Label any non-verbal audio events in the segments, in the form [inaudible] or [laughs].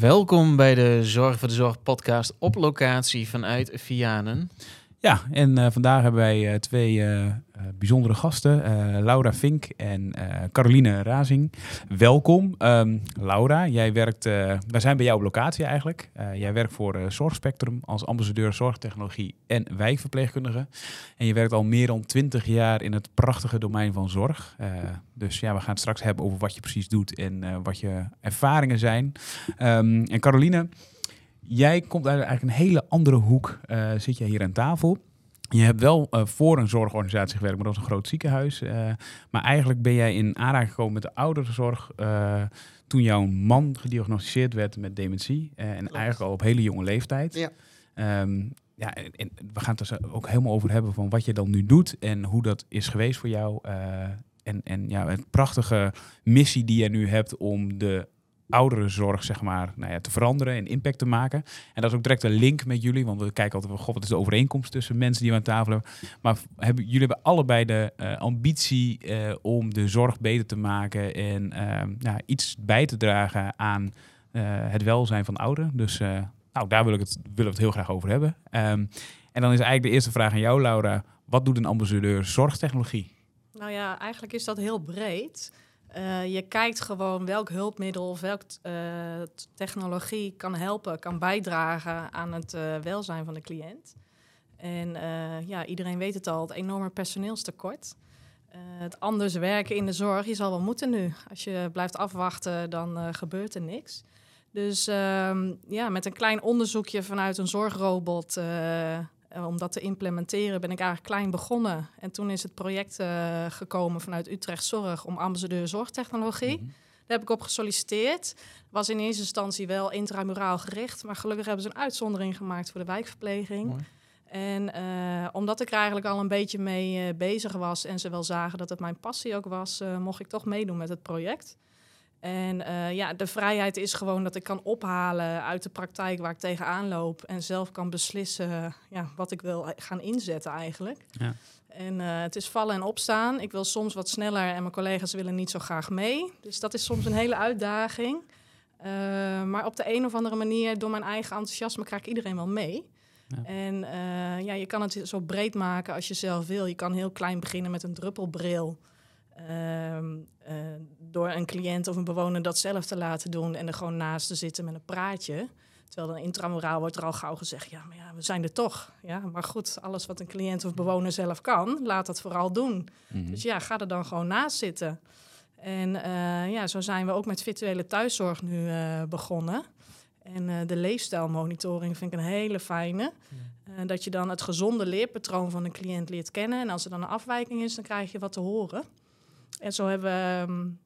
Welkom bij de Zorg voor de Zorg podcast op locatie vanuit Vianen. Ja, en uh, vandaag hebben wij uh, twee uh, bijzondere gasten, Laura Vink en Caroline Razing. Welkom. Um, Laura, jij werkt, wij zijn bij jou op locatie eigenlijk. jij werkt voor Zorgspectrum als ambassadeur zorgtechnologie en wijkverpleegkundige. En je werkt al meer dan twintig jaar in het prachtige domein van zorg. dus ja, we gaan het straks hebben over wat je precies doet en wat je ervaringen zijn. Um, en Caroline... Jij komt uit eigenlijk een hele andere hoek, uh, zit jij hier aan tafel. Je hebt wel uh, voor een zorgorganisatie gewerkt, maar dat was een groot ziekenhuis. Uh, maar eigenlijk ben jij in aanraking gekomen met de ouderenzorg toen jouw man gediagnosticeerd werd met dementie. en Klopt. eigenlijk al op hele jonge leeftijd. Ja. Um, ja, en, en, we gaan het er ook helemaal over hebben van wat je dan nu doet en hoe dat is geweest voor jou. en en ja, een prachtige missie die je nu hebt om de ouderenzorg zeg maar, nou ja, te veranderen en impact te maken. En dat is ook direct een link met jullie, want we kijken altijd god, wat is de overeenkomst tussen mensen die we aan tafel hebben. Maar hebben, jullie hebben allebei de uh, ambitie uh, om de zorg beter te maken en uh, nou, iets bij te dragen aan eh, het welzijn van ouderen. Dus nou, daar wil ik het, willen we het heel graag over hebben. Um, en dan is eigenlijk de eerste vraag aan jou, Laura. Wat doet een ambassadeur zorgtechnologie? Nou ja, eigenlijk is dat heel breed. Uh, je kijkt gewoon welk hulpmiddel of welke uh, technologie kan helpen, kan bijdragen aan het uh, welzijn van de cliënt. En ja, iedereen weet het al, het enorme personeelstekort. het anders werken in de zorg, je zal wel moeten nu. Als je blijft afwachten, dan gebeurt er niks. Dus ehm, ja, met een klein onderzoekje vanuit een zorgrobot uh, om dat te implementeren ben ik eigenlijk klein begonnen. En toen is het project uh, gekomen vanuit Utrecht Zorg om ambassadeur zorgtechnologie. Mm -hmm. Daar heb ik op gesolliciteerd. Was in eerste instantie wel intramuraal gericht, maar gelukkig hebben ze een uitzondering gemaakt voor de wijkverpleging. Mooi. En uh, omdat ik er eigenlijk al een beetje mee bezig was en ze wel zagen dat het mijn passie ook was, mocht ik toch meedoen met het project. En uh, ja, de vrijheid is gewoon dat ik kan ophalen uit de praktijk waar ik tegenaan loop. En zelf kan beslissen ja, wat ik wil gaan inzetten eigenlijk. Ja. En uh, het is vallen en opstaan. Ik wil soms wat sneller en mijn collega's willen niet zo graag mee. Dus dat is soms een hele uitdaging. Uh, maar op de een of andere manier, door mijn eigen enthousiasme, krijg ik iedereen wel mee. Ja. En ja, je kan het zo breed maken als je zelf wil. Je kan heel klein beginnen met een druppelbril. Uh, uh, door een cliënt of een bewoner dat zelf te laten doen en er gewoon naast te zitten met een praatje. Terwijl dan intramoraal wordt er al gauw gezegd, ja, maar ja, we zijn er toch. Ja, maar goed, alles wat een cliënt of bewoner zelf kan, laat dat vooral doen. Mm-hmm. Dus ja, ga er dan gewoon naast zitten. En uh, ja, zo zijn we ook met virtuele thuiszorg nu uh, begonnen. En uh, de leefstijlmonitoring vind ik een hele fijne. Ja. dat je dan het gezonde leerpatroon van een cliënt leert kennen. En als er dan een afwijking is, dan krijg je wat te horen. En zo hebben we um,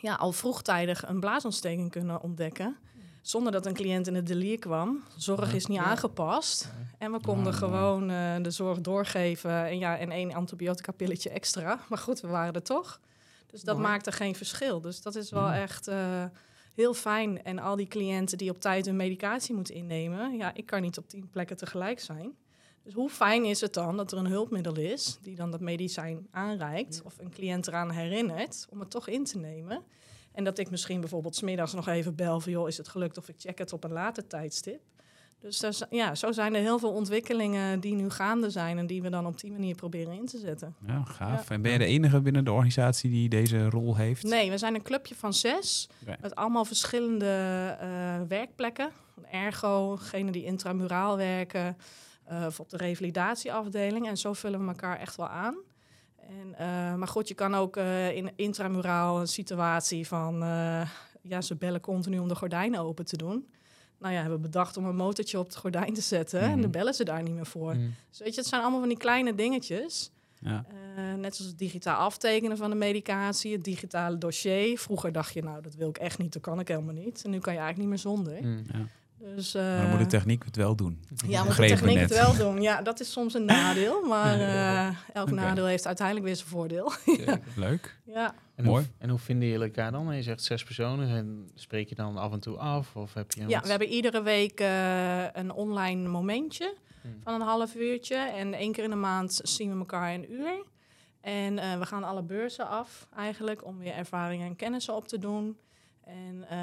ja, al vroegtijdig een blaasontsteking kunnen ontdekken. Zonder dat een cliënt in het delier kwam. Zorg is niet aangepast. En we konden gewoon uh, de zorg doorgeven. En, ja, en één antibiotica pilletje extra. Maar goed, we waren er toch. Dus dat Mooi. maakte geen verschil. Dus dat is wel echt uh, heel fijn. En al die cliënten die op tijd hun medicatie moeten innemen. Ja, ik kan niet op tien plekken tegelijk zijn. Dus hoe fijn is het dan dat er een hulpmiddel is die dan dat medicijn aanreikt of een cliënt eraan herinnert om het toch in te nemen? En dat ik misschien bijvoorbeeld smiddags nog even bel van joh, is het gelukt of ik check het op een later tijdstip. Dus is, ja, zo zijn er heel veel ontwikkelingen die nu gaande zijn en die we dan op die manier proberen in te zetten. Ja, gaaf. Ja. En ben je de enige binnen de organisatie die deze rol heeft? Nee, we zijn een clubje van zes okay. met allemaal verschillende uh, werkplekken. Ergo, degene die intramuraal werken, uh, of op de revalidatieafdeling. En zo vullen we elkaar echt wel aan. En, uh, maar goed, je kan ook uh, in intramuraal een situatie van... ja, ze bellen continu om de gordijnen open te doen. Nou ja, hebben we bedacht om een motortje op het gordijn te zetten. Mm. En dan bellen ze daar niet meer voor. Mm. Dus weet je, het zijn allemaal van die kleine dingetjes. Ja. Uh, net zoals het digitaal aftekenen van de medicatie, het digitale dossier. Vroeger dacht je, nou, dat wil ik echt niet, dat kan ik helemaal niet. En nu kan je eigenlijk niet meer zonder. Mm, ja. Dus, uh, maar dan moet de techniek het wel doen. Ja, moet de techniek het wel doen. Ja, dat is soms een [laughs] nadeel. Maar uh, elk okay. nadeel heeft uiteindelijk weer zijn voordeel. [laughs] ja. Leuk. Ja. En Mooi. Hoe, en hoe vinden jullie elkaar dan? Je zegt zes personen. En spreek je dan af en toe af? Of heb je ja, wat? we hebben iedere week uh, een online momentje hmm. van een half uurtje. En één keer in de maand zien we elkaar een uur. En we gaan alle beurzen af eigenlijk om weer ervaringen en kennissen op te doen. En eh,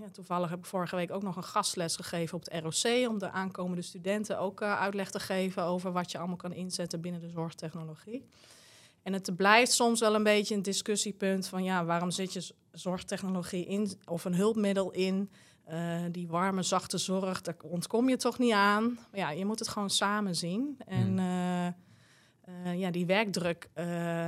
ja, toevallig heb ik vorige week ook nog een gastles gegeven op het ROC om de aankomende studenten ook uh, uitleg te geven over wat je allemaal kan inzetten binnen de zorgtechnologie. En het blijft soms wel een beetje een discussiepunt van ja, waarom zit je zorgtechnologie in of een hulpmiddel in? Uh, die warme, zachte zorg, daar ontkom je toch niet aan. Maar ja, je moet het gewoon samen zien. En uh, uh, ja, die werkdruk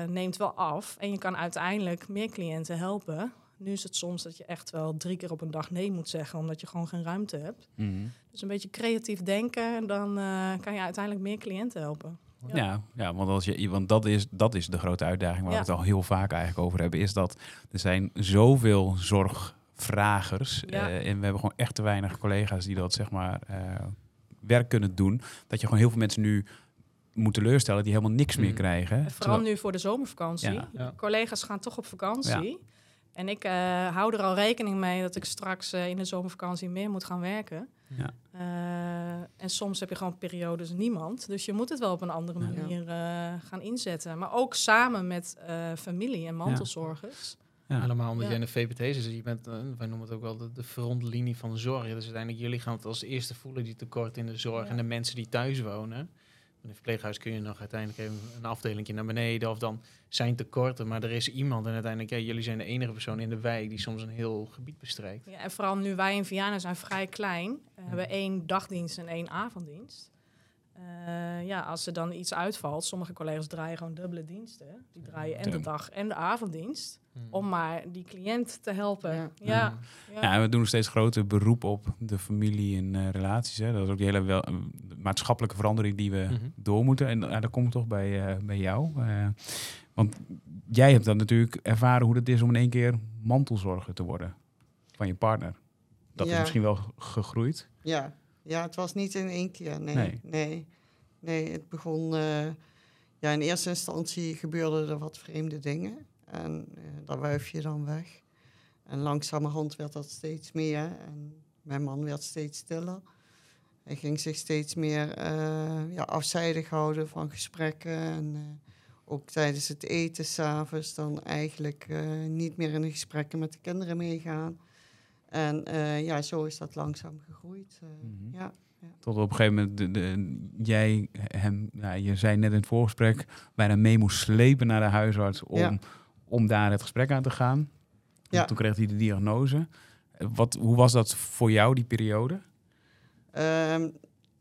neemt wel af. En je kan uiteindelijk meer cliënten helpen. Nu is het soms dat je echt wel drie keer op een dag nee moet zeggen, omdat je gewoon geen ruimte hebt. Mm -hmm. Dus een beetje creatief denken, dan kan je uiteindelijk meer cliënten helpen. Ja, ja, ja want, als je, want dat, is, dat is de grote uitdaging waar Ja. we het al heel vaak eigenlijk over hebben. Is dat er zijn zoveel zorgvragers. Ja. eh, en we hebben gewoon echt te weinig collega's die dat zeg maar eh, werk kunnen doen. Dat je gewoon heel veel mensen nu moet teleurstellen die helemaal niks meer Mm. krijgen. En vooral Terwijl- nu voor de zomervakantie. Ja. Ja. Collega's gaan toch op vakantie. En ik eh, hou er al rekening mee dat ik straks eh, in de zomervakantie meer moet gaan werken. Ja. Eh, en soms heb je gewoon periodes niemand. Dus je moet het wel op een andere Ja. manier eh, gaan inzetten. Maar ook samen met eh, familie en mantelzorgers. Ja. Helemaal omdat Ja. jij in de VPT zit. Je bent, wij noemen het ook wel de, de frontlinie van de zorg. Dus uiteindelijk, jullie gaan het als eerste voelen, die tekort in de zorg. Ja. En de mensen die thuis wonen. In een verpleeghuis kun je nog uiteindelijk even een afdelingje naar beneden. Of dan zijn tekorten. Maar er is iemand. En uiteindelijk, ja, jullie zijn de enige persoon in de wijk die soms een heel gebied bestrijkt. Ja, en vooral nu wij in Vianen zijn vrij klein. We hebben één dagdienst en één avonddienst. Eh, ja, als er dan iets uitvalt, sommige collega's draaien gewoon dubbele diensten. Die draaien en de dag en de avonddienst. Hmm. Om maar die cliënt te helpen. Ja. Ja, ja. Ja, en we doen nog steeds groter beroep op de familie en eh, relaties. Hè. Dat is ook die hele wel, eh, maatschappelijke verandering die we Mhm. door moeten. En uh, daar kom ik toch bij, uh, bij jou. Uh, want jij hebt dan natuurlijk ervaren hoe het is om in één keer mantelzorger te worden van je partner. Dat is misschien wel gegroeid. Ja. ja, het was niet in één keer. Nee, Nee. nee. nee. het begon... uh, ja, in eerste instantie gebeurden er wat vreemde dingen. En uh, daar wuif je dan weg. En langzamerhand werd dat steeds meer. En mijn man werd steeds stiller. Hij ging zich steeds meer uh, ja, afzijdig houden van gesprekken. En uh, ook tijdens het eten s'avonds dan eigenlijk uh, niet meer in de gesprekken met de kinderen meegaan. En ja, zo is dat langzaam gegroeid. Mm -hmm. ja, ja. Tot op een gegeven moment de, de, jij hem, nou, je zei net in het voorgesprek, bijna mee moest slepen naar de huisarts om, Ja. Om daar het gesprek aan te gaan. Ja. En toen kreeg hij de diagnose. Wat, hoe was dat voor jou, die periode? Um,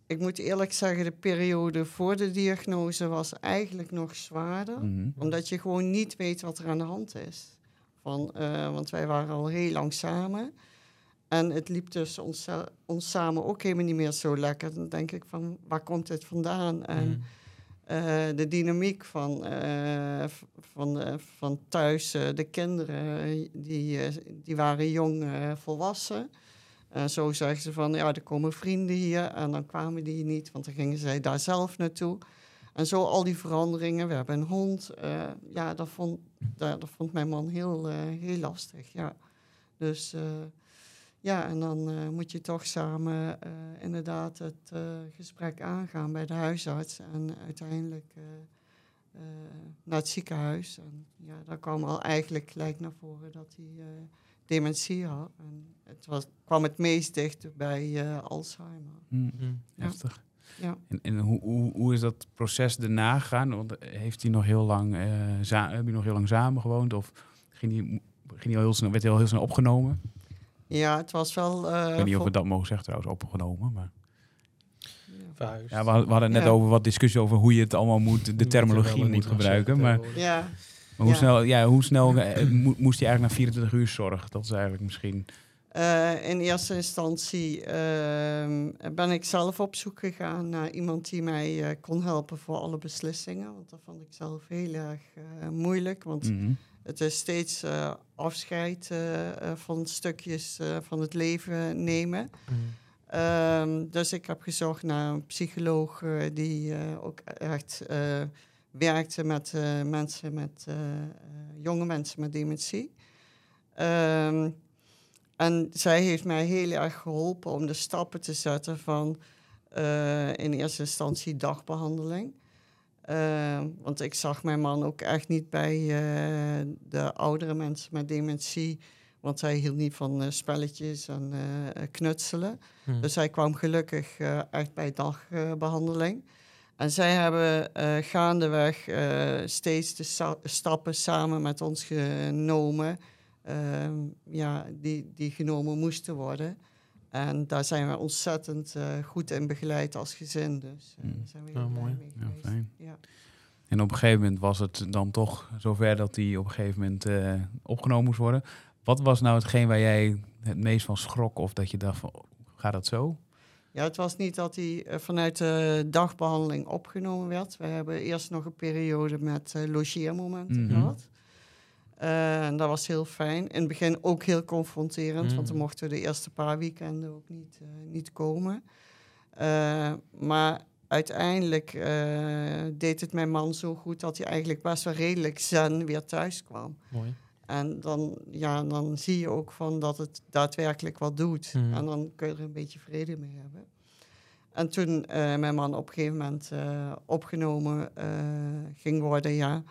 ik moet eerlijk zeggen, de periode voor de diagnose was eigenlijk nog zwaarder. Mm -hmm. Omdat je gewoon niet weet wat er aan de hand is. Van, uh, want wij waren al heel lang samen. En het liep dus ons, ons samen ook helemaal niet meer zo lekker. Dan denk ik van, waar komt dit vandaan? En Mm. Uh, de dynamiek van, uh, van, uh, van thuis, de kinderen, die, die waren jong volwassen. En zo zeggen ze van, ja, er komen vrienden hier. En dan kwamen die niet, want dan gingen zij daar zelf naartoe. En zo al die veranderingen. We hebben een hond. Ja, dat vond, dat, dat, vond mijn man heel, heel lastig. Ja. Dus ja, en dan moet je toch samen inderdaad het gesprek aangaan bij de huisarts. En uiteindelijk naar het ziekenhuis. En ja, daar kwam al eigenlijk gelijk naar voren dat hij dementie had. En het was, kwam het meest dicht bij Alzheimer. Mm, Mm. heftig. Ja. En, en hoe, hoe, hoe is dat proces daarna gegaan? Want heeft hij nog heel lang, uh, heb je nog heel lang samen gewoond? Of ging hij, ging hij al heel snel, werd hij al heel snel opgenomen? Ja, het was wel... Uh, ik weet niet of we dat mogen zeggen trouwens, opgenomen. Maar... Verhuisd. Ja, we, hadden, we hadden net Ja. over wat discussie over hoe je het allemaal moet, de terminologie moet gebruiken. Maar, maar Ja, hoe Ja. snel, ja, hoe snel eh, mo- moest hij eigenlijk na 24 uur zorg? Dat is eigenlijk misschien... Uh, in eerste instantie uh, ben ik zelf op zoek gegaan naar iemand die mij uh, kon helpen voor alle beslissingen. Want dat vond ik zelf heel erg eh, moeilijk. Want Mhm. het is steeds eh, afscheid eh, van stukjes eh, van het leven nemen. Mm. Um, dus ik heb gezocht naar een psycholoog die ook echt werkte met mensen met jonge mensen met dementie. Um, en zij heeft mij heel erg geholpen om de stappen te zetten van in eerste instantie dagbehandeling. Want ik zag mijn man ook echt niet bij de oudere mensen met dementie. Want zij hield niet van eh, spelletjes en eh, knutselen. Hm. Dus zij kwam gelukkig eh, echt bij dagbehandeling. en zij hebben eh, gaandeweg eh, steeds de stappen samen met ons genomen. ehm, ja, die, die genomen moesten worden. En daar zijn we ontzettend eh, goed in begeleid als gezin. Dus Mm. daar zijn we Ja, heel mooi. mee Ja, geweest. fijn. Ja. En op een gegeven moment was het dan toch zover dat hij op een gegeven moment eh, opgenomen moest worden. Wat was nou hetgeen waar jij het meest van schrok? Of dat je dacht van, oh, gaat dat zo? Ja, het was niet dat hij vanuit de dagbehandeling opgenomen werd. We hebben eerst nog een periode met eh, logeermomenten Mhm. gehad. Eh, en dat was heel fijn. In het begin ook heel confronterend, want dan Mhm. mochten we de eerste paar weekenden ook niet, eh, niet komen. Eh, maar uiteindelijk deed het mijn man zo goed dat hij eigenlijk best wel redelijk zen weer thuis kwam. Mooi. En dan, ja, dan zie je ook van dat het daadwerkelijk wat doet. Mhm. En dan kun je er een beetje vrede mee hebben. En toen mijn man op een gegeven moment opgenomen ging worden, ja,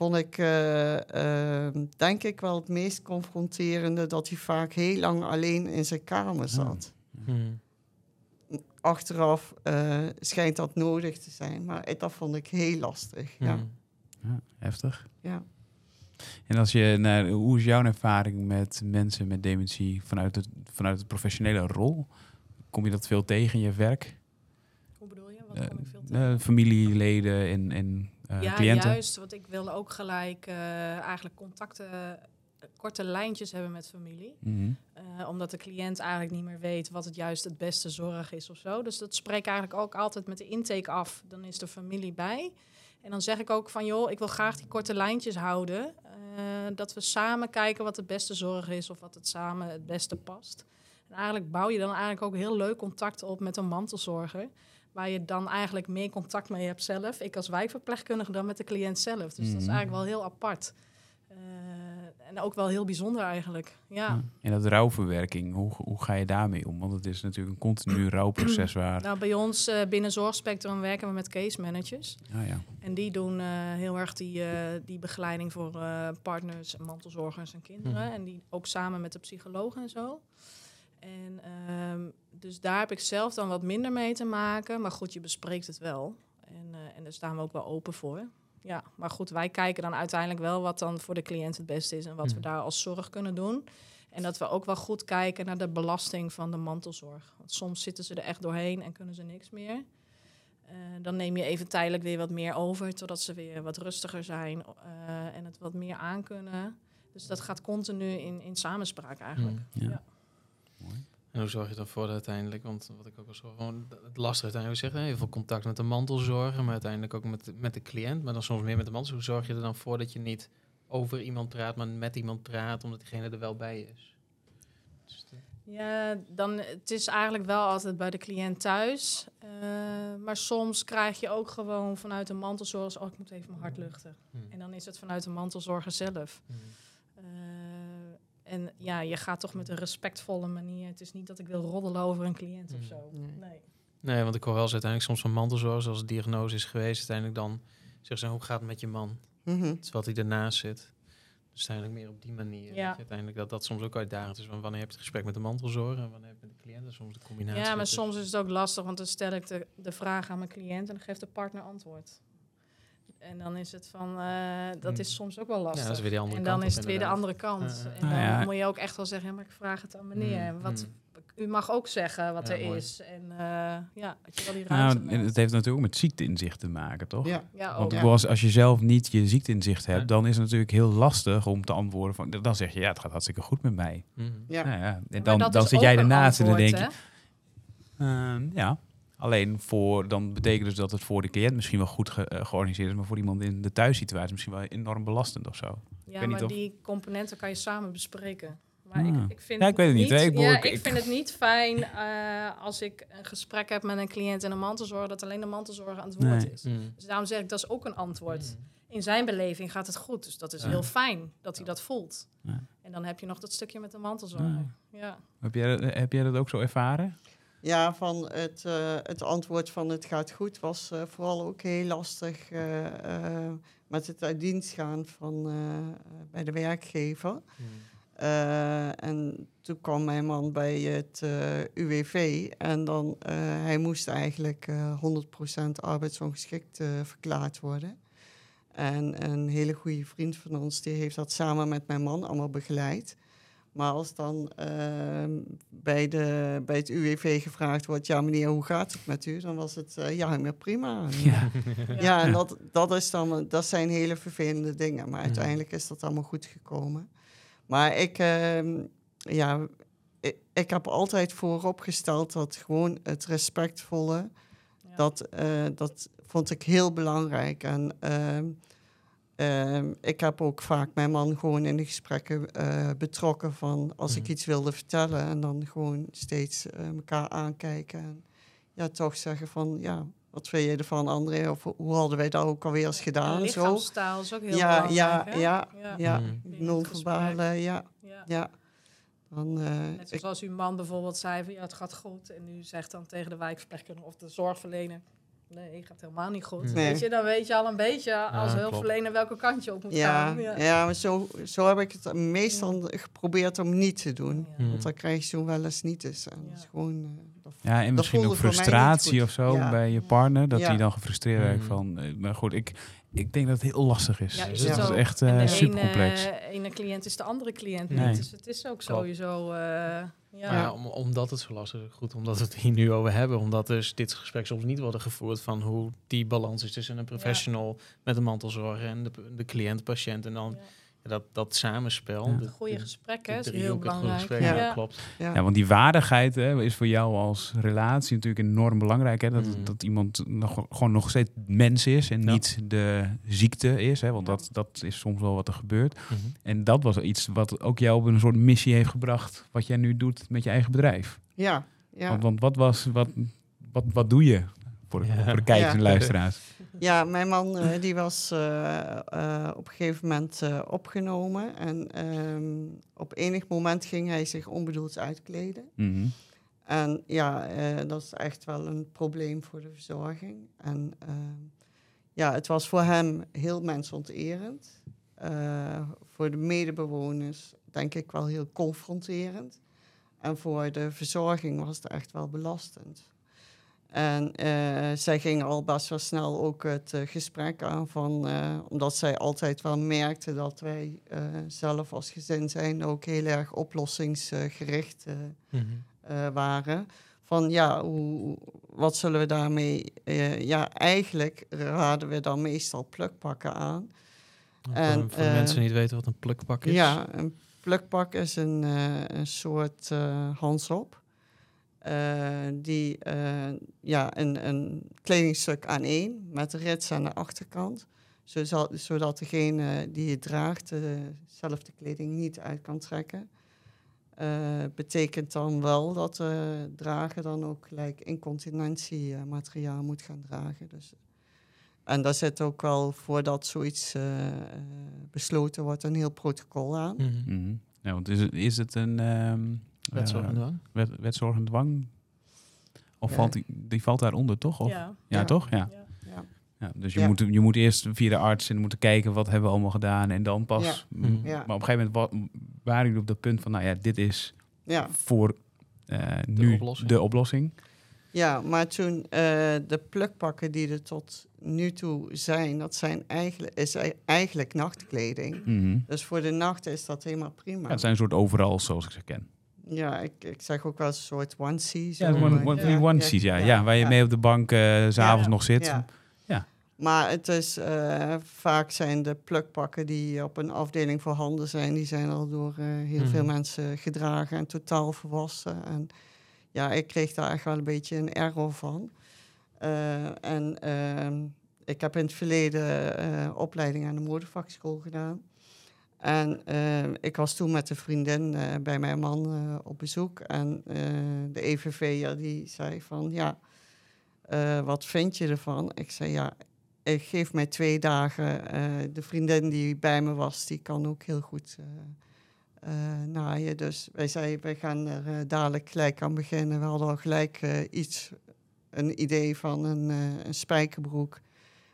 vond ik eh, eh, denk ik wel het meest confronterende dat hij vaak heel lang alleen in zijn kamer zat. Hm. Achteraf eh, schijnt dat nodig te zijn, maar dat vond ik heel lastig. Ja. Hm. Ja, heftig. Ja. En als je naar, hoe is jouw ervaring met mensen met dementie vanuit het, vanuit het professionele rol? Kom je dat veel tegen in je werk? Hoe bedoel je? Wat Eh, kom ik veel tegen? eh, familieleden en, en eh, ja, cliënten? juist. Want ik wilde ook gelijk eh, eigenlijk contacten, eh, korte lijntjes hebben met familie. Mhm. Omdat de cliënt eigenlijk niet meer weet wat het juist het beste zorg is of zo. Dus dat spreek ik eigenlijk ook altijd met de intake af. Dan is de familie bij. En dan zeg ik ook van, joh, ik wil graag die korte lijntjes houden. dat we samen kijken wat de beste zorg is of wat het samen het beste past. En eigenlijk bouw je dan eigenlijk ook heel leuk contact op met een mantelzorger. Waar je dan eigenlijk meer contact mee hebt zelf. Ik als wijkverpleegkundige dan met de cliënt zelf. Dus dat is Mhm. eigenlijk wel heel apart. Eh, en ook wel heel bijzonder eigenlijk. Ja. Ja. En dat rouwverwerking, hoe, hoe ga je daarmee om? Want het is natuurlijk een continu [clears throat] rouwproces waar... Nou, bij ons eh, binnen Zorgspectrum werken we met case managers. Ja, ja. En die doen eh, heel erg die, die begeleiding voor partners, mantelzorgers en kinderen. Mhm. En die ook samen met de psycholoog en zo. En ehm, dus daar heb ik zelf dan wat minder mee te maken. Maar goed, je bespreekt het wel. En, eh, en daar staan we ook wel open voor. Ja, maar goed, wij kijken dan uiteindelijk wel wat dan voor de cliënt het beste is en wat we Mhm. daar als zorg kunnen doen. En dat we ook wel goed kijken naar de belasting van de mantelzorg. Want soms zitten ze er echt doorheen en kunnen ze niks meer. Eh, dan neem je even tijdelijk weer wat meer over, totdat ze weer wat rustiger zijn eh, en het wat meer aankunnen. Dus dat gaat continu in, in samenspraak eigenlijk. Ja. Ja. En hoe zorg je ervoor dat uiteindelijk, want wat ik ook al zo gewoon het lastige uiteindelijk zeg, hè, heel veel contact met de mantelzorger, maar uiteindelijk ook met, de- met de cliënt, maar dan soms meer met de mantelzorger. Hoe zorg je er dan voor dat je niet over iemand praat, maar met iemand praat, omdat diegene er wel bij is? Dus Ja, dan, het is eigenlijk wel altijd bij de cliënt thuis. Eh, maar soms krijg je ook gewoon vanuit de mantelzorger... oh, ik moet even mijn hart luchten. hm. En dan is het vanuit de mantelzorger zelf. Hm. Eh, en ja, je gaat toch met een respectvolle manier. Het is niet dat ik wil roddelen over een cliënt of Mm. zo. Nee. Nee. Nee, want ik hoor wel eens uiteindelijk soms van mantelzorgers, als de diagnose is geweest, uiteindelijk dan zeggen ze, hoe gaat het met je man? Mhm. Terwijl hij ernaast zit. Dus uiteindelijk meer op die manier. Ja. Uiteindelijk dat dat soms ook uitdagend is. Want wanneer heb je het gesprek met de mantelzorger en wanneer heb je met de cliënt? En soms de combinatie. Ja, maar soms is het ook lastig, want dan stel ik de, de vraag aan mijn cliënt en dan geeft de partner antwoord. En dan is het van, eh, dat Hmm. is soms ook wel lastig. Ja, dat is weer die andere en dan is het weer de andere kant. En dan Nou ja. moet je ook echt wel zeggen, ja, maar ik vraag het aan meneer. Hmm, Wat, hmm. U mag ook zeggen wat Ja, er mooi. is. En eh, ja, dat je wel die ruimte Nou, het heeft natuurlijk ook met ziekteinzicht te maken, toch? Ja. Ja, Want ook. bedoel, als, als je zelf niet je ziekteinzicht hebt, Ja. dan is het natuurlijk heel lastig om te antwoorden. Van, dan zeg je, ja, het gaat hartstikke goed met mij. Mhm. Ja. Nou ja, en dan, dan zit jij een ernaast en dan denk je? Ehm, ja, alleen voor, dan betekent dus dat het voor de cliënt misschien wel goed ge- eh, georganiseerd is, maar voor iemand in de thuissituatie misschien wel enorm belastend of zo. Ja, weet niet maar of- die componenten kan je samen bespreken. Maar Ah. ik, ik vind Ja, ik weet het niet. Ik ja, ik- ik, ik- vind het niet fijn eh, als ik een gesprek heb met een cliënt en een mantelzorger, dat alleen de mantelzorger aan het woord Nee. is. Mhm. Dus daarom zeg ik, dat is ook een antwoord. Mhm. In zijn beleving gaat het goed. Dus dat is Ja. heel fijn dat hij dat voelt. Ja. En dan heb je nog dat stukje met de mantelzorger. Ja. Heb jij, heb jij dat ook zo ervaren? Ja, van het, eh, het antwoord van het gaat goed was eh, vooral ook heel lastig eh, met het uit dienst gaan van, bij de werkgever. Eh, en toen kwam mijn man bij het UWV en dan, hij moest eigenlijk eh 100% arbeidsongeschikt verklaard worden. En een hele goede vriend van ons, die heeft dat samen met mijn man allemaal begeleid. Maar als dan ehm, bij, de, bij het UWV gevraagd wordt, ja meneer, hoe gaat het met u? Dan was het, eh, ja, maar prima. En, Ja. ja, en dat, dat, is dan, dat zijn hele vervelende dingen. Maar uiteindelijk is dat allemaal goed gekomen. Maar ik, ehm, ja, ik, ik heb altijd vooropgesteld dat gewoon het respectvolle, Ja. dat, eh, dat vond ik heel belangrijk. En ehm, ik heb ook vaak mijn man gewoon in de gesprekken eh, betrokken van als ik Mhm. iets wilde vertellen en dan gewoon steeds eh, elkaar aankijken. En ja, toch zeggen van ja, wat vind je ervan André? Of hoe hadden wij dat ook alweer eens gedaan? Zo. lichaamstaal is ook heel Ja, ja, belangrijk. hè? ja, ja. Ja, Mhm. non-verbale, ja, ja. ja. Dan, eh, Net ik- zoals uw man bijvoorbeeld zei van ja, het gaat goed. En u zegt dan tegen de wijkverpleegkundige of de zorgverlener... Nee, gaat helemaal niet goed. Nee. Weet je, dan weet je al een beetje als Ja, hulpverlener welke kant je op moet ja, gaan. ja. maar zo, zo heb ik het meestal geprobeerd om niet te doen. Ja. Mhm. Want dan krijg je zo wel eens niet eens. En dat is Ja. gewoon... eh, dat- Ja, en misschien ook frustratie of zo Ja. bij je partner. Dat Ja. hij dan gefrustreerd raakt Mm. van... eh, maar goed, ik, ik denk dat het heel lastig is. Ja, Dus is het het is echt eh de super complex. ene, ene cliënt is de andere cliënt Nee. niet. Dus het is ook Klopt. sowieso... eh, ja. Maar ja, om, omdat het zo lastig is, goed, omdat we het hier nu over hebben. Omdat dus dit gesprek soms niet wordt gevoerd van hoe die balans is tussen een professional met een mantelzorger en de, de cliënt-patiënt. En dan dat, dat samenspel. Ja. de- Goede de- gesprekken is heel belangrijk. gesprek, Ja. ja, klopt. ja. Ja, want die waardigheid hè, is voor jou als relatie natuurlijk enorm belangrijk. Hè? Dat, Mhm. dat iemand nog, gewoon nog steeds mens is en Ja. niet de ziekte is. Hè? Want Ja. dat, dat is soms wel wat er gebeurt. Mhm. En dat was iets wat ook jou op een soort missie heeft gebracht. Wat jij nu doet met je eigen bedrijf. ja, ja. Want, want wat, was, wat, wat, wat doe je voor de, Ja. voor de kijkers Ja. en luisteraars? Ja, mijn man eh, die was eh, eh, op een gegeven moment eh, opgenomen. En ehm, op enig moment ging hij zich onbedoeld uitkleden. Mhm. En ja, eh, dat is echt wel een probleem voor de verzorging. En ehm, ja, het was voor hem heel mensonterend. Eh, voor de medebewoners denk ik wel heel confronterend. En voor de verzorging was het echt wel belastend. En eh, zij ging al best wel snel ook het eh, gesprek aan van, eh, omdat zij altijd wel merkte dat wij zelf als gezin zijn ook heel erg oplossingsgericht Mhm. waren. Van ja, hoe, wat zullen we daarmee... ja, eigenlijk raden we dan meestal plukpakken aan. En, voor de mensen die niet weten wat een plukpak is. Ja, een plukpak is een, een soort handsop. Die eh, ja, een, een kledingstuk aan één met een rits aan de achterkant. Zodat, zodat degene die het draagt dezelfde kleding niet uit kan trekken. Eh, betekent dan wel dat de drager dan ook gelijk incontinentiemateriaal moet gaan dragen. Dus, en daar zit ook wel, voordat zoiets eh, eh, besloten wordt, een heel protocol aan. Mhm. Ja, want is het, is het een ehm, Wetzorg en dwang. wet, wetzorg en dwang? Of Ja. valt die, die valt daaronder toch? Of? Ja, toch? Ja. Ja. Ja. ja dus je, Ja. moet, je moet eerst via de arts en moeten kijken wat hebben we allemaal gedaan en dan pas. Ja. Mm. Ja. Maar op een gegeven moment wa- waren jullie op dat punt van, nou ja, dit is Ja. voor eh, nu oplossing. de oplossing. Ja, maar toen eh, de plukpakken die er tot nu toe zijn, dat zijn eigenlijk, is ei- eigenlijk nachtkleding. Mhm. Dus voor de nacht is dat helemaal prima. Ja, het zijn een soort overal zoals ik ze ken. Ja, ik, ik zeg ook wel een soort onesie. Ja, one, one, ja, onesies, ja, ja, waar je ja. mee op de bank s s'avonds Ja. nog zit. Ja. Ja. Maar het is, eh, vaak zijn de plukpakken die op een afdeling voorhanden zijn, die zijn al door eh, heel veel Mhm. mensen gedragen en totaal volwassen. En ja, ik kreeg daar echt wel een beetje een error van. En ehm, ik heb in het verleden opleiding aan de modevakschool gedaan. En eh, ik was toen met een vriendin eh, bij mijn man eh, op bezoek. En de EVV'er die zei van, ja, wat vind je ervan? Ik zei, ja, ik geef mij twee dagen. de vriendin die bij me was, die kan ook heel goed naaien. Dus wij zeiden, wij gaan er dadelijk gelijk aan beginnen. We hadden al gelijk iets, een idee van een, een spijkerbroek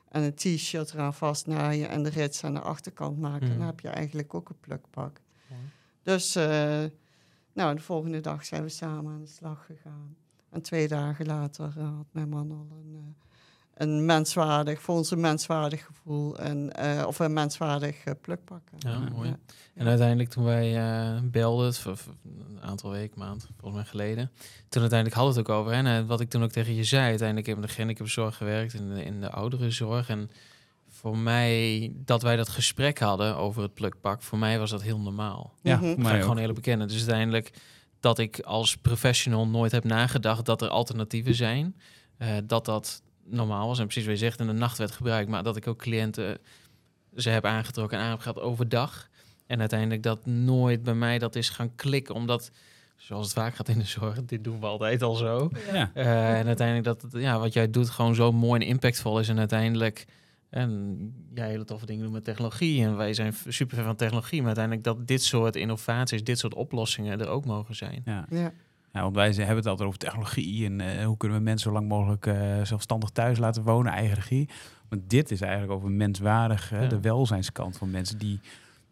en een t-shirt eraan vastnaaien en de rits aan de achterkant maken. Mhm. Dan heb je eigenlijk ook een plukpak. Dus eh, nou, de volgende dag zijn we samen aan de slag gegaan. En twee dagen later eh, had mijn man al een, eh, een menswaardig, voor ons een menswaardig gevoel. En, eh, of een menswaardig eh, plukpakken. Ja, mooi. Ja. En uiteindelijk toen wij eh, belden, een aantal weken, maand, volgens mij geleden. Toen uiteindelijk hadden we het ook over. En wat ik toen ook tegen je zei, uiteindelijk heb ik in de gehandicaptenzorg gewerkt, in de, in de ouderenzorg. En voor mij, dat wij dat gesprek hadden over het plukpak, voor mij was dat heel normaal. Ja, ik ook. gewoon eerlijk bekennen. Dus uiteindelijk dat ik als professional nooit heb nagedacht dat er alternatieven zijn. eh, dat dat normaal was. En precies wat je zegt, in de nacht werd gebruikt. Maar dat ik ook cliënten ze heb aangetrokken en aan heb gehad overdag. En uiteindelijk dat nooit bij mij dat is gaan klikken. Omdat, zoals het vaak gaat in de zorg, dit doen we altijd al zo. Ja. Eh, en uiteindelijk dat ja, wat jij doet gewoon zo mooi en impactvol is. En uiteindelijk, en jij hele toffe dingen doen met technologie. En wij zijn super fan van technologie. Maar uiteindelijk dat dit soort innovaties, dit soort oplossingen er ook mogen zijn. Ja. Ja. Ja, want wij hebben het altijd over technologie en eh, hoe kunnen we mensen zo lang mogelijk eh, zelfstandig thuis laten wonen, eigen regie. Maar dit is eigenlijk over menswaardig, hè, Ja. de welzijnskant van mensen die,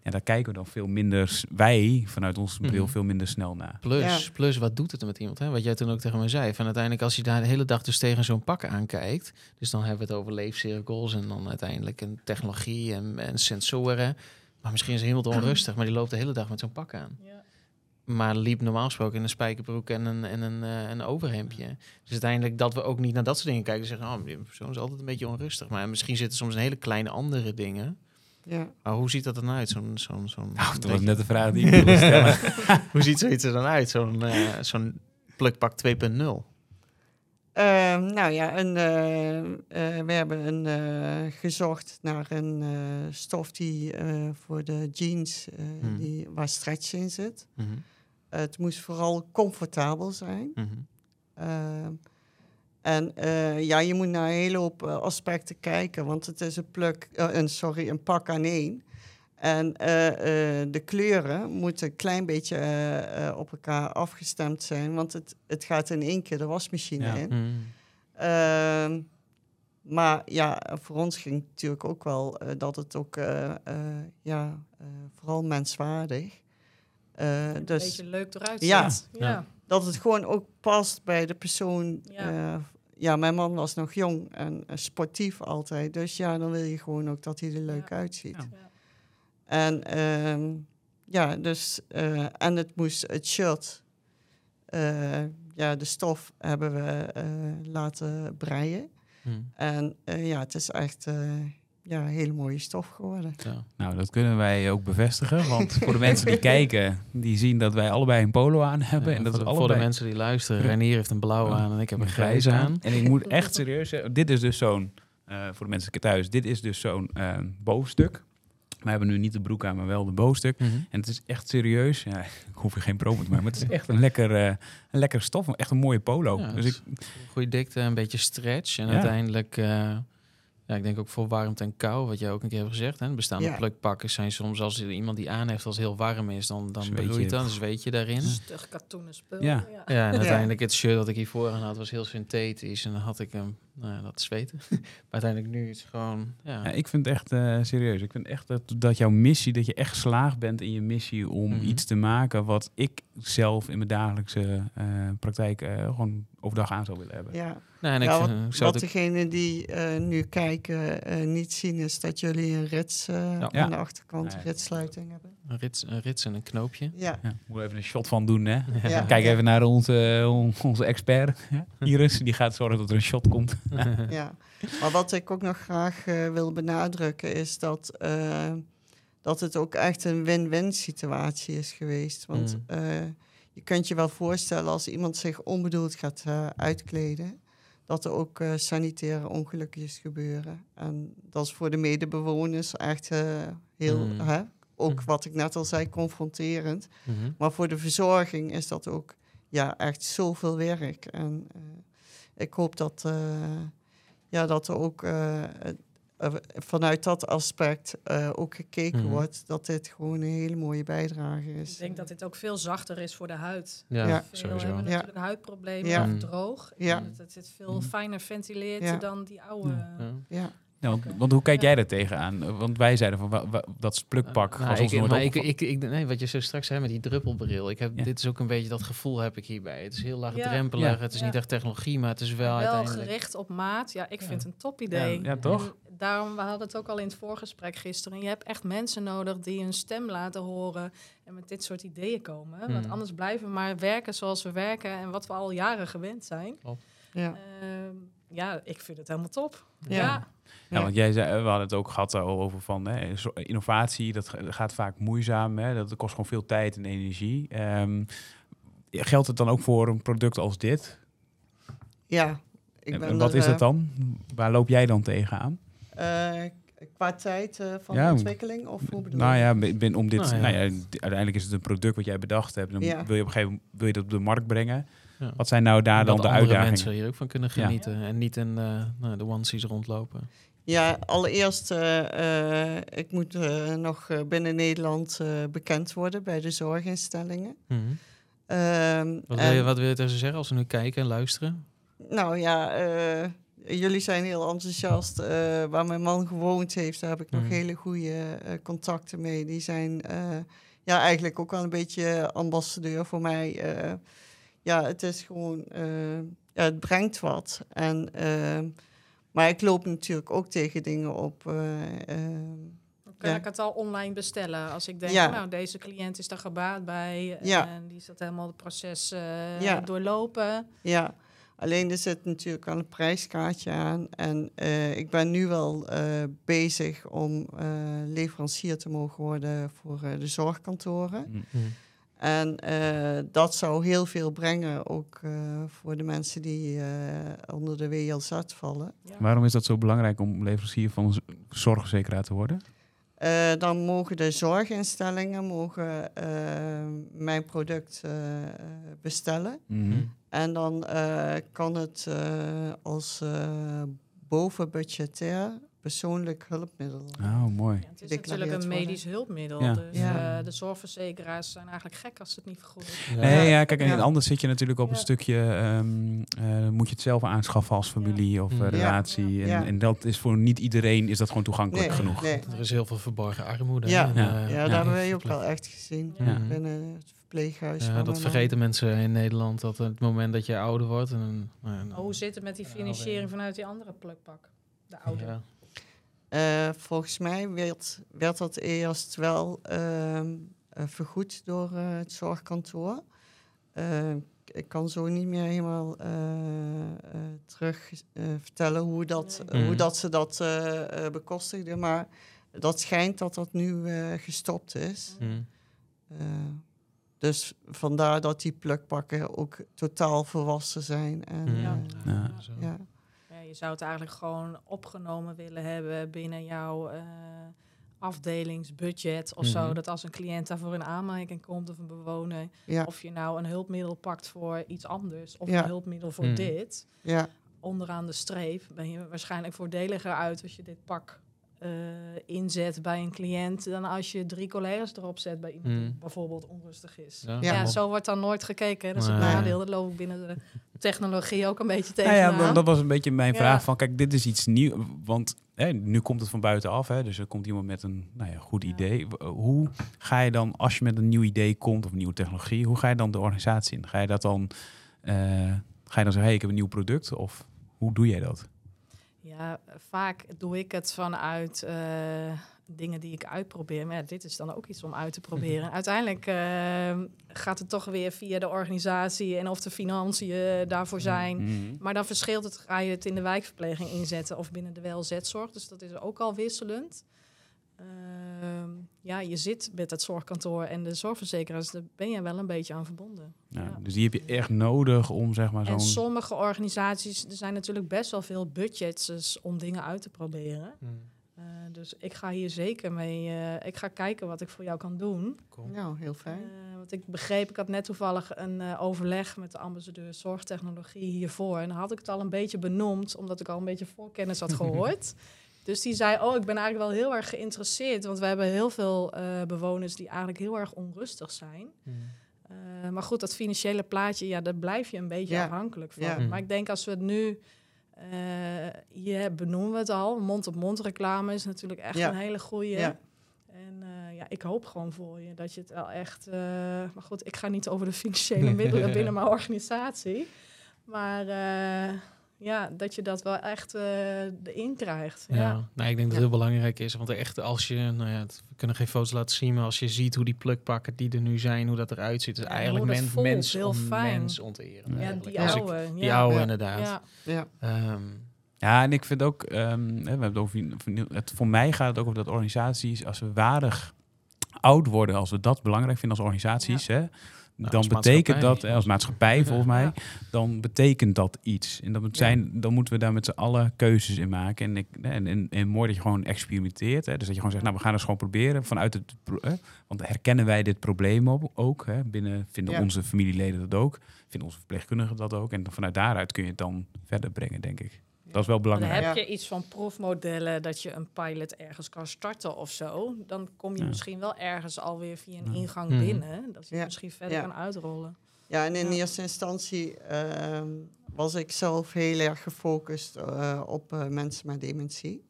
ja, daar kijken we dan veel minder, wij vanuit ons bril Mhm. veel minder snel naar. Plus, Ja. plus, wat doet het er met iemand? Hè? Wat jij toen ook tegen me zei. Van uiteindelijk, als je daar de hele dag dus tegen zo'n pak aankijkt. Dus dan hebben we het over leefcirkels en dan uiteindelijk een technologie en, en sensoren. Maar misschien is hij helemaal [clears throat] onrustig, maar die loopt de hele dag met zo'n pak aan. Ja. Maar liep normaal gesproken in een spijkerbroek en een, en een, eh, een overhemdje. Dus uiteindelijk dat we ook niet naar dat soort dingen kijken. en Zeggen, oh, die persoon is altijd een beetje onrustig. Maar misschien zitten soms een hele kleine andere dingen. Ja. Maar hoe ziet dat er nou uit? Zo'n, zo'n, zo'n, Nou, dat was net de vraag die ik wilde [laughs] stellen. hoe ziet zoiets er dan uit? Zo'n, eh, zo'n plukpak 2.0. Ehm, nou ja, een, eh, eh, we hebben een, eh, gezocht naar een eh, stof die eh, voor de jeans, eh, Hmm. die, waar stretch in zit. Mhm, het moest vooral comfortabel zijn. mhm. Ehm, en eh, ja, je moet naar een hele hoop eh, aspecten kijken, want het is een, pluk, eh, een, sorry, een pak aan één. En eh, eh, de kleuren moeten een klein beetje eh, eh, op elkaar afgestemd zijn, want het, het gaat in één keer de wasmachine Ja. in. Mhm. Ehm, maar ja, voor ons ging het natuurlijk ook wel eh, dat het ook, eh, eh, ja, eh, vooral menswaardig. Eh, Een dus beetje leuk eruit ziet. Ja. Ja. dat het gewoon ook past bij de persoon. Ja. Ja, ja mijn man was nog jong en eh, sportief altijd. Dus ja, dan wil je gewoon ook dat hij er leuk Ja. uitziet. En ehm, ja, dus, eh, en het moest, het shirt, eh, ja, de stof hebben we eh, laten breien. Mhm. En eh, ja, het is echt eh, ja, een hele mooie stof geworden. Ja. Nou, dat kunnen wij ook bevestigen, want voor de mensen die kijken, die zien dat wij allebei een polo aan hebben. Ja, en dat voor, is de, voor allebei de mensen die luisteren, Renier heeft een blauw Ja. aan en ik heb een grijs aan. En ik moet echt serieus zeggen, dit is dus zo'n, eh, voor de mensen thuis, dit is dus zo'n eh, bovenstuk. We hebben nu niet de broek aan, maar wel de bovenstuk. Mhm. En het is echt serieus. Ja, [laughs] ik hoef je geen promo te maken, maar het is echt een lekker, eh, een lekkere stof. Echt een mooie polo. Ja, dus ik, Goede dikte, een beetje stretch. En Ja. uiteindelijk, eh, ja, ik denk ook voor warmte en kou, wat jij ook een keer hebt gezegd. Hè? Bestaande Ja. plukpakken zijn soms, als er iemand die aan heeft als het heel warm is, dan, dan je. dan, zweet je daarin. Stug katoenen spul. Ja. Ja, en Ja. uiteindelijk het shirt dat ik hiervoor aan had was heel synthetisch. En dan had ik hem, nou ja, dat zweten. [laughs] maar uiteindelijk nu is het gewoon, ja. ja, ik vind het echt eh, serieus. Ik vind echt dat, dat jouw missie, dat je echt geslaagd bent in je missie om Mhm. iets te maken wat ik zelf in mijn dagelijkse eh, praktijk eh, gewoon overdag aan zou willen hebben. Ja. nou, en ik Ja, vind- wat, ik ook- degenen die eh, nu kijken eh, niet zien, is dat jullie een rits eh, Ja. aan de achterkant, ritsluiting hebben. een, rits, een rits en een knoopje. Ja, we even een shot van doen, hè? Ja. Kijk even naar onze, on- onze expert, [laughs] Iris. Die gaat zorgen dat er een shot komt. [laughs] ja. Maar wat ik ook nog graag eh, wil benadrukken is dat, eh, dat het ook echt een win-win situatie is geweest. Want Mm. eh, je kunt je wel voorstellen als iemand zich onbedoeld gaat uitkleden, dat er ook sanitaire ongelukjes gebeuren. En dat is voor de medebewoners echt heel, Mm. hè, ook Mm. wat ik net al zei, confronterend. Mhm. Maar voor de verzorging is dat ook ja, echt zoveel werk. En ik hoop dat, eh, ja, dat er ook eh, vanuit dat aspect eh, ook gekeken Mhm. wordt dat dit gewoon een hele mooie bijdrage is. Ik denk dat dit ook veel zachter is voor de huid. Ja, Ja. Veel sowieso. hebben Ja. natuurlijk huidproblemen Ja. of droog. Ja. En dat het, veel fijner ventileert Ja. dan die oude... Ja. Nou, want, want hoe kijk jij er tegenaan? Want wij zeiden van wa- wa- dat is plukpak. Nou, was ons ik, nooit maar ik, ik, ik, nee, wat je zo straks zei met die druppelbril. Ik heb, Ja. Dit is ook een beetje dat gevoel heb ik hierbij. Het is heel laagdrempelig. Ja. Het is Ja. niet echt technologie, maar het is wel, Wel uiteindelijk... gericht op maat. Ja, ik Ja. vind het een top idee. Ja, toch? En daarom, we hadden het ook al in het voorgesprek gisteren. Je hebt echt mensen nodig die hun stem laten horen en met dit soort ideeën komen. Want Hmm. anders blijven we maar werken zoals we werken en wat we al jaren gewend zijn. Ja. Ehm, ja, ik vind het helemaal top. Ja. Ja, Ja, want jij zei, we hadden het ook gehad al over van hè, zo- innovatie, dat ga- gaat vaak moeizaam. Hè, dat kost gewoon veel tijd en energie. Ehm, geldt het dan ook voor een product als dit? ja. Ik en ben en wat er, is eh, dat dan? Waar loop jij dan tegenaan? eh, qua tijd eh, van Ja, ontwikkeling? Of hoe bedoel Nou je? ja, ben- ben om dit, Nou ja. nou ja, uiteindelijk is het een product wat jij bedacht hebt. Dan Ja. wil je op een gegeven moment wil je dat op de markt brengen. Ja. Wat zijn nou daar dan dat de andere uitdagingen? mensen hier ook van kunnen Ja. genieten. En niet in eh, nou, de onesies rondlopen. Ja, allereerst, eh, eh, ik moet eh, nog eh, binnen Nederland eh, bekend worden bij de zorginstellingen. Mhm. Ehm, Wat, wil je, wat wil je tegen ze zeggen als ze nu kijken en luisteren? Nou ja, eh, jullie zijn heel enthousiast. Eh, waar mijn man gewoond heeft, daar heb ik nog Mhm. hele goede eh, contacten mee. Die zijn eh, ja, eigenlijk ook wel een beetje ambassadeur voor mij. Eh, ja, het is gewoon, eh, ja, het brengt wat. En, ehm, maar ik loop natuurlijk ook tegen dingen op. eh, ehm, dan kan Ja. ik het al online bestellen. Als ik denk, Ja. nou, deze cliënt is daar gebaat bij. Ja. En die is dat helemaal het proces eh, Ja. doorlopen. Ja, alleen er zit natuurlijk wel een prijskaartje aan. En eh, ik ben nu wel eh, bezig om eh, leverancier te mogen worden voor eh, de zorgkantoren. Hm. En eh, dat zou heel veel brengen, ook eh, voor de mensen die eh, onder de WLZ vallen. Ja. Waarom is dat zo belangrijk om leverancier van zorgverzekeraar te worden? Eh, dan mogen de zorginstellingen mogen, mijn product eh, bestellen. Mhm. En dan eh, kan het eh, als bovenbudgetair persoonlijk hulpmiddel. Oh, mooi. Ja, het is natuurlijk een worden. medisch hulpmiddel. Ja. Dus Ja. eh, de zorgverzekeraars zijn eigenlijk gek als ze het niet vergoeden. Nee, ja, kijk, en Ja. anders zit je natuurlijk op een stukje, ehm, eh, moet je het zelf aanschaffen als familie of eh, Ja. relatie. En, Ja. en dat is voor niet iedereen is dat gewoon toegankelijk Nee, genoeg. nee. Er is heel veel verborgen armoede. Ja. en, Ja. eh, Ja, dat hebben wij ook wel echt gezien binnen het verpleeghuis. Ja, dat vergeten mensen in Nederland. Dat het moment dat je ouder wordt. En, nou, ja, Maar hoe zit het met die financiering vanuit die andere plukpak? De oude. Eh, volgens mij werd, werd dat eerst wel ehm, eh, vergoed door eh, het zorgkantoor. Eh, ik kan zo niet meer helemaal eh, eh, terug eh, vertellen hoe, dat, Nee. hoe Mhm. dat ze dat eh, eh, bekostigden. Maar dat schijnt dat dat nu eh, gestopt is. Hm. Eh, dus vandaar dat die plukpakken ook totaal volwassen zijn. En, Mhm. Ja. ja. Je zou het eigenlijk gewoon opgenomen willen hebben binnen jouw eh, afdelingsbudget of zo. Mhm. Dat als een cliënt daarvoor in aanmerking komt of een bewoner, Ja, of je nou een hulpmiddel pakt voor iets anders of Ja. een hulpmiddel voor Mhm. dit, ja, onderaan de streep ben je waarschijnlijk voordeliger uit als je dit pak eh, inzet bij een cliënt dan als je drie collega's erop zet bij iemand die Mhm. bijvoorbeeld onrustig is. Ja, zo wordt dan nooit gekeken. Dat is Nee. een nadeel. Dat loop ik binnen de technologie ook een beetje Nou tegen. ja, dat, dat was een beetje mijn Ja. vraag van, kijk, dit is iets nieuw, want hè, nu komt het van buitenaf, hè, dus er komt iemand met een nou ja, goed Ja. idee. W- Hoe ga je dan, als je met een nieuw idee komt of een nieuwe technologie, hoe ga je dan de organisatie in? Ga je dat dan, eh, ga je dan zeggen, hey, ik heb een nieuw product, of hoe doe jij dat? Ja, vaak doe ik het vanuit eh, dingen die ik uitprobeer. Maar ja, dit is dan ook iets om uit te proberen. [laughs] Uiteindelijk eh, gaat het toch weer via de organisatie en of de financiën daarvoor zijn. Mhm. Maar dan verschilt het, ga je het in de wijkverpleging inzetten of binnen de WLZ-zorg. Dus dat is ook al wisselend. Ehm, ja, je zit met het zorgkantoor en de zorgverzekeraars, daar ben je wel een beetje aan verbonden. Ja. Dus die heb je echt nodig om zeg maar En zo'n... sommige organisaties, er zijn natuurlijk best wel veel budgets dus om dingen uit te proberen. Hm. Eh, dus ik ga hier zeker mee. eh, ik ga kijken wat ik voor jou kan doen. Cool. nou, heel fijn. Eh, want ik begreep, ik had net toevallig een eh, overleg met de ambassadeur zorgtechnologie hiervoor. En dan had ik het al een beetje benoemd, omdat ik al een beetje voorkennis had [laughs] gehoord. Dus die zei: Oh, ik ben eigenlijk wel heel erg geïnteresseerd. Want we hebben heel veel eh, bewoners die eigenlijk heel erg onrustig zijn. Hm. Eh, maar goed, dat financiële plaatje, ja, daar blijf je een beetje Ja. afhankelijk van. Ja. Maar ik denk als we het nu Eh, je benoemen we het al. Mond-op-mond reclame is natuurlijk echt Ja. een hele goede. Ja. En ja, ik hoop gewoon voor je dat je het wel echt. maar goed, ik ga niet over de financiële middelen binnen [laughs] mijn organisatie. Maar ja, dat je dat wel echt eh erin krijgt. Ja, Ja. Nou, ik denk dat het heel belangrijk is. Want echt, als je, nou ja, het- we kunnen geen foto's laten zien, maar als je ziet hoe die plukpakken die er nu zijn, hoe dat eruit ziet, is Ja, eigenlijk hoe dat men, voelt, mens, heel on, fijn. mens onteren. Ja, die ik- oude. die ja. oude inderdaad. Ja. Ja. Ehm, Ja, en ik vind ook, ehm, hè, we hebben het over, het, voor mij gaat het ook over dat organisaties, als we waardig oud worden, als we dat belangrijk vinden als organisaties, hè, dan als betekent dat, eh, als maatschappij [laughs] volgens mij, Ja. dan betekent dat iets. En dat moet zijn, dan moeten we daar met z'n allen keuzes in maken. En, ik, en, en, en mooi dat je gewoon experimenteert. Hè, dus dat je gewoon zegt, nou we gaan het gewoon proberen vanuit het, hè, want herkennen wij dit probleem op, ook, hè, binnen vinden onze familieleden dat ook, vinden onze verpleegkundigen dat ook. En dan vanuit daaruit kun je het dan verder brengen, denk ik. Dat is wel Dan belangrijk. heb Ja. je iets van proefmodellen dat je een pilot ergens kan starten of zo. Dan kom je Ja. misschien wel ergens alweer via een ingang Mhm. binnen. Dat je Ja. misschien verder Ja. kan uitrollen. Ja, en in Ja. eerste instantie ehm, was ik zelf heel erg gefocust eh, op eh, mensen met dementie.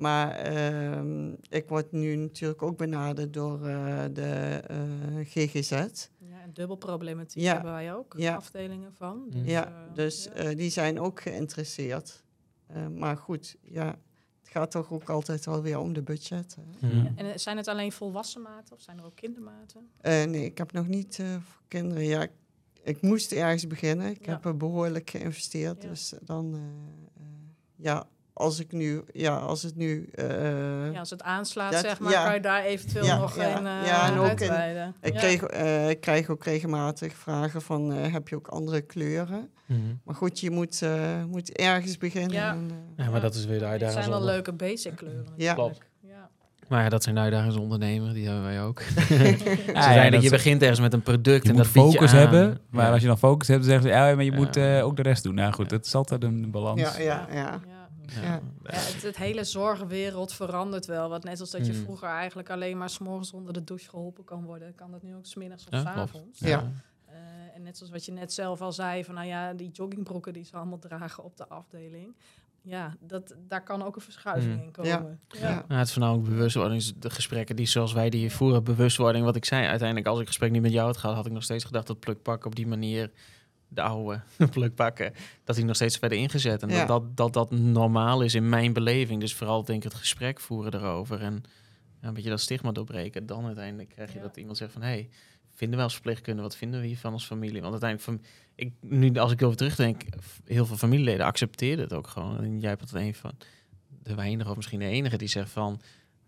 Maar ehm, ik word nu natuurlijk ook benaderd door eh, de eh, GGZ. Ja, en dubbelproblematiek Ja. hebben wij ook Ja. afdelingen van. Mhm. ja, dus ja. eh, die zijn ook geïnteresseerd. Eh, maar goed, ja, het gaat toch ook altijd wel weer om de budget. hè. mhm. Ja. En zijn het alleen volwassen maten of zijn er ook kindermaten? Eh, nee, ik heb nog niet eh, voor kinderen. Ja, ik, ik moest ergens beginnen. Ik Ja. heb er behoorlijk geïnvesteerd. Ja. Dus dan, eh, eh, ja, als ik nu, ja, als het nu. eh, ja, als het aanslaat, dat- zeg maar, ja. kan je daar eventueel Ja, nog ja, in eh ja, en ook in- ik, Ja. kreeg, eh, ik krijg ook regelmatig vragen van, eh, heb je ook andere kleuren? Mhm. Maar goed, je moet, eh, moet ergens beginnen. Ja. en, eh, Ja, maar dat is weer de Het uitdaging. zijn wel leuke basic kleuren Ja. Maar ja, dat zijn uitdagingen als ondernemer, die hebben wij ook. [laughs] Ja, Ze ja, zeiden, dat je begint ergens met een product Je en moet dat focus je aan. hebben, maar Ja. als je dan focus hebt, dan zeggen ze, ja, maar je Ja. moet eh, ook de rest doen. Nou goed, het is altijd een balans. ja, ja, ja. Ja. Het, het hele zorgwereld verandert wel. Want net als dat je Mm. vroeger eigenlijk alleen maar s'morgens onder de douche geholpen kan worden, kan dat nu ook smiddags of Ja, s avonds. Ja. Eh, en net zoals wat je net zelf al zei, van nou ja, die joggingbroeken die ze allemaal dragen op de afdeling. Ja, dat, daar kan ook een verschuiving Mm. in komen. Ja. Ja. Het is voornamelijk bewustwording. De gesprekken die zoals wij die hier voeren, bewustwording. Wat ik zei, uiteindelijk als ik gesprek niet met jou had gehad, had ik nog steeds gedacht dat plukpakken op die manier, de oude [laughs] plukpakken, dat die nog steeds verder ingezet. En Ja. dat, dat, dat dat normaal is in mijn beleving. Dus vooral denk ik het gesprek voeren erover en ja, een beetje dat stigma doorbreken. Dan uiteindelijk krijg je Ja. dat iemand zegt van, hé, hey, vinden wij als verpleegkunde, wat vinden we hiervan als familie? Want uiteindelijk, van, ik, nu als ik over terugdenk, heel veel familieleden accepteerden het ook gewoon. En jij bent een van de weinigen of misschien de enige die zegt van,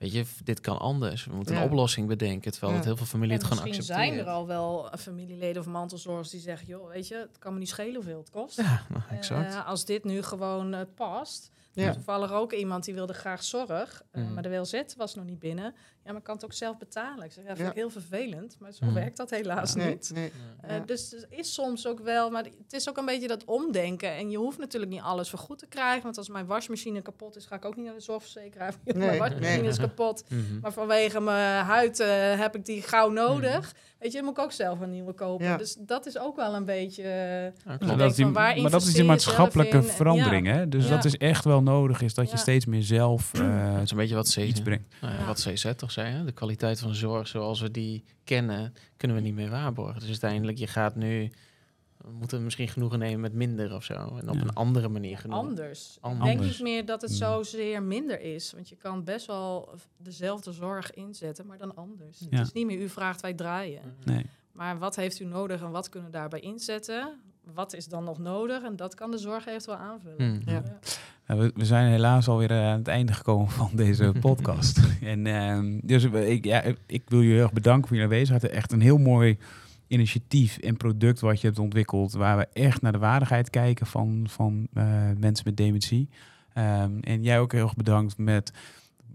weet je, dit kan anders. We moeten Ja. een oplossing bedenken, terwijl Ja. het heel veel familie het gewoon misschien accepteren. zijn er al wel eh, familieleden of mantelzorgers die zeggen, joh, weet je, het kan me niet schelen hoeveel het kost. Ja, [laughs] nou, exact. Eh, als dit nu gewoon eh, past. Ja. Toevallig ook iemand die wilde graag zorg, eh, Mhm. maar de WLZ was nog niet binnen. Ja, maar kan het ook zelf betalen. Ik zeg, ja, vind Ja. ik heel vervelend, maar zo Mhm. werkt dat helaas niet. nee. Eh. Dus er is soms ook wel, maar het is ook een beetje dat omdenken. En je hoeft natuurlijk niet alles vergoed te krijgen. Want als mijn wasmachine kapot is, ga ik ook niet naar de zorgverzekeraar. [laughs] Nee, mijn wasmachine is kapot. Mhm. Maar vanwege mijn huid eh, heb ik die gauw nodig. Weet je, dan moet ik ook zelf een nieuwe kopen. Ja. Dus dat is ook wel een beetje... Ja, denk dat is die, van, waar maar dat is die maatschappelijke? En verandering. Hè? Dus Ja. dat is echt wel nodig, is dat je steeds meer zelf eh, Dat is een beetje wat iets CZ, brengt. nou wat CZ toch zei. Hè? De kwaliteit van zorg zoals we die kennen, kunnen we niet meer waarborgen. Dus uiteindelijk, je gaat nu... We moeten misschien genoegen nemen met minder of zo. En op Ja. een andere manier genoegen. Anders. Ik Anders. denk niet meer dat het Mm. zozeer minder is. Want je kan best wel dezelfde zorg inzetten, maar dan anders. Ja. Het is niet meer u vraagt, wij draaien. Nee. Maar wat heeft u nodig en wat kunnen we daarbij inzetten? Wat is dan nog nodig? En dat kan de zorg eventueel aanvullen. Mhm. Ja. We, we zijn helaas alweer eh, aan het einde gekomen van deze [laughs] podcast. en ehm, dus we- ik, ja, ik wil jullie heel erg bedanken voor jullie aanwezigheid. Echt een heel mooi initiatief en product wat je hebt ontwikkeld, waar we echt naar de waardigheid kijken van, van eh, mensen met dementie. Ehm, en jij ook heel erg bedankt met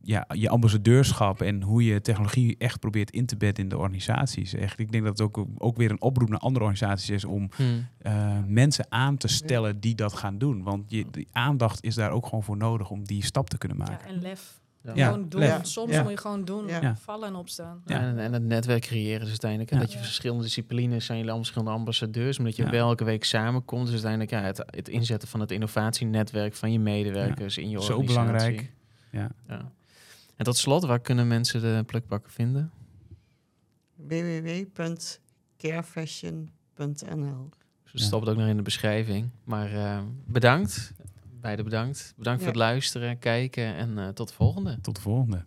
ja, je ambassadeurschap en hoe je technologie echt probeert in te bedden in de organisaties. Echt, ik denk dat het ook, ook weer een oproep naar andere organisaties is om Mhm. eh, mensen aan te stellen die dat gaan doen. Want je, die aandacht is daar ook gewoon voor nodig om die stap te kunnen maken. Ja, en lef. Ja. Gewoon doen. Soms Ja. moet je gewoon doen. Vallen en opstaan. Ja. En, en het netwerk creëren dus uiteindelijk. Ja. Dat je Ja. verschillende disciplines zijn, jullie allemaal verschillende ambassadeurs. Maar dat je Ja. wel elke week samenkomt. Dus uiteindelijk ja, het, het inzetten van het innovatienetwerk van je medewerkers in je Zo organisatie. belangrijk. Ja. Ja. En tot slot, waar kunnen mensen de plukbakken vinden? www.carefashion.nl Dus we Ja. stoppen het ook nog in de beschrijving. Maar eh, bedankt. Bedankt. Bedankt voor het luisteren, kijken en eh, tot de volgende. Tot de volgende.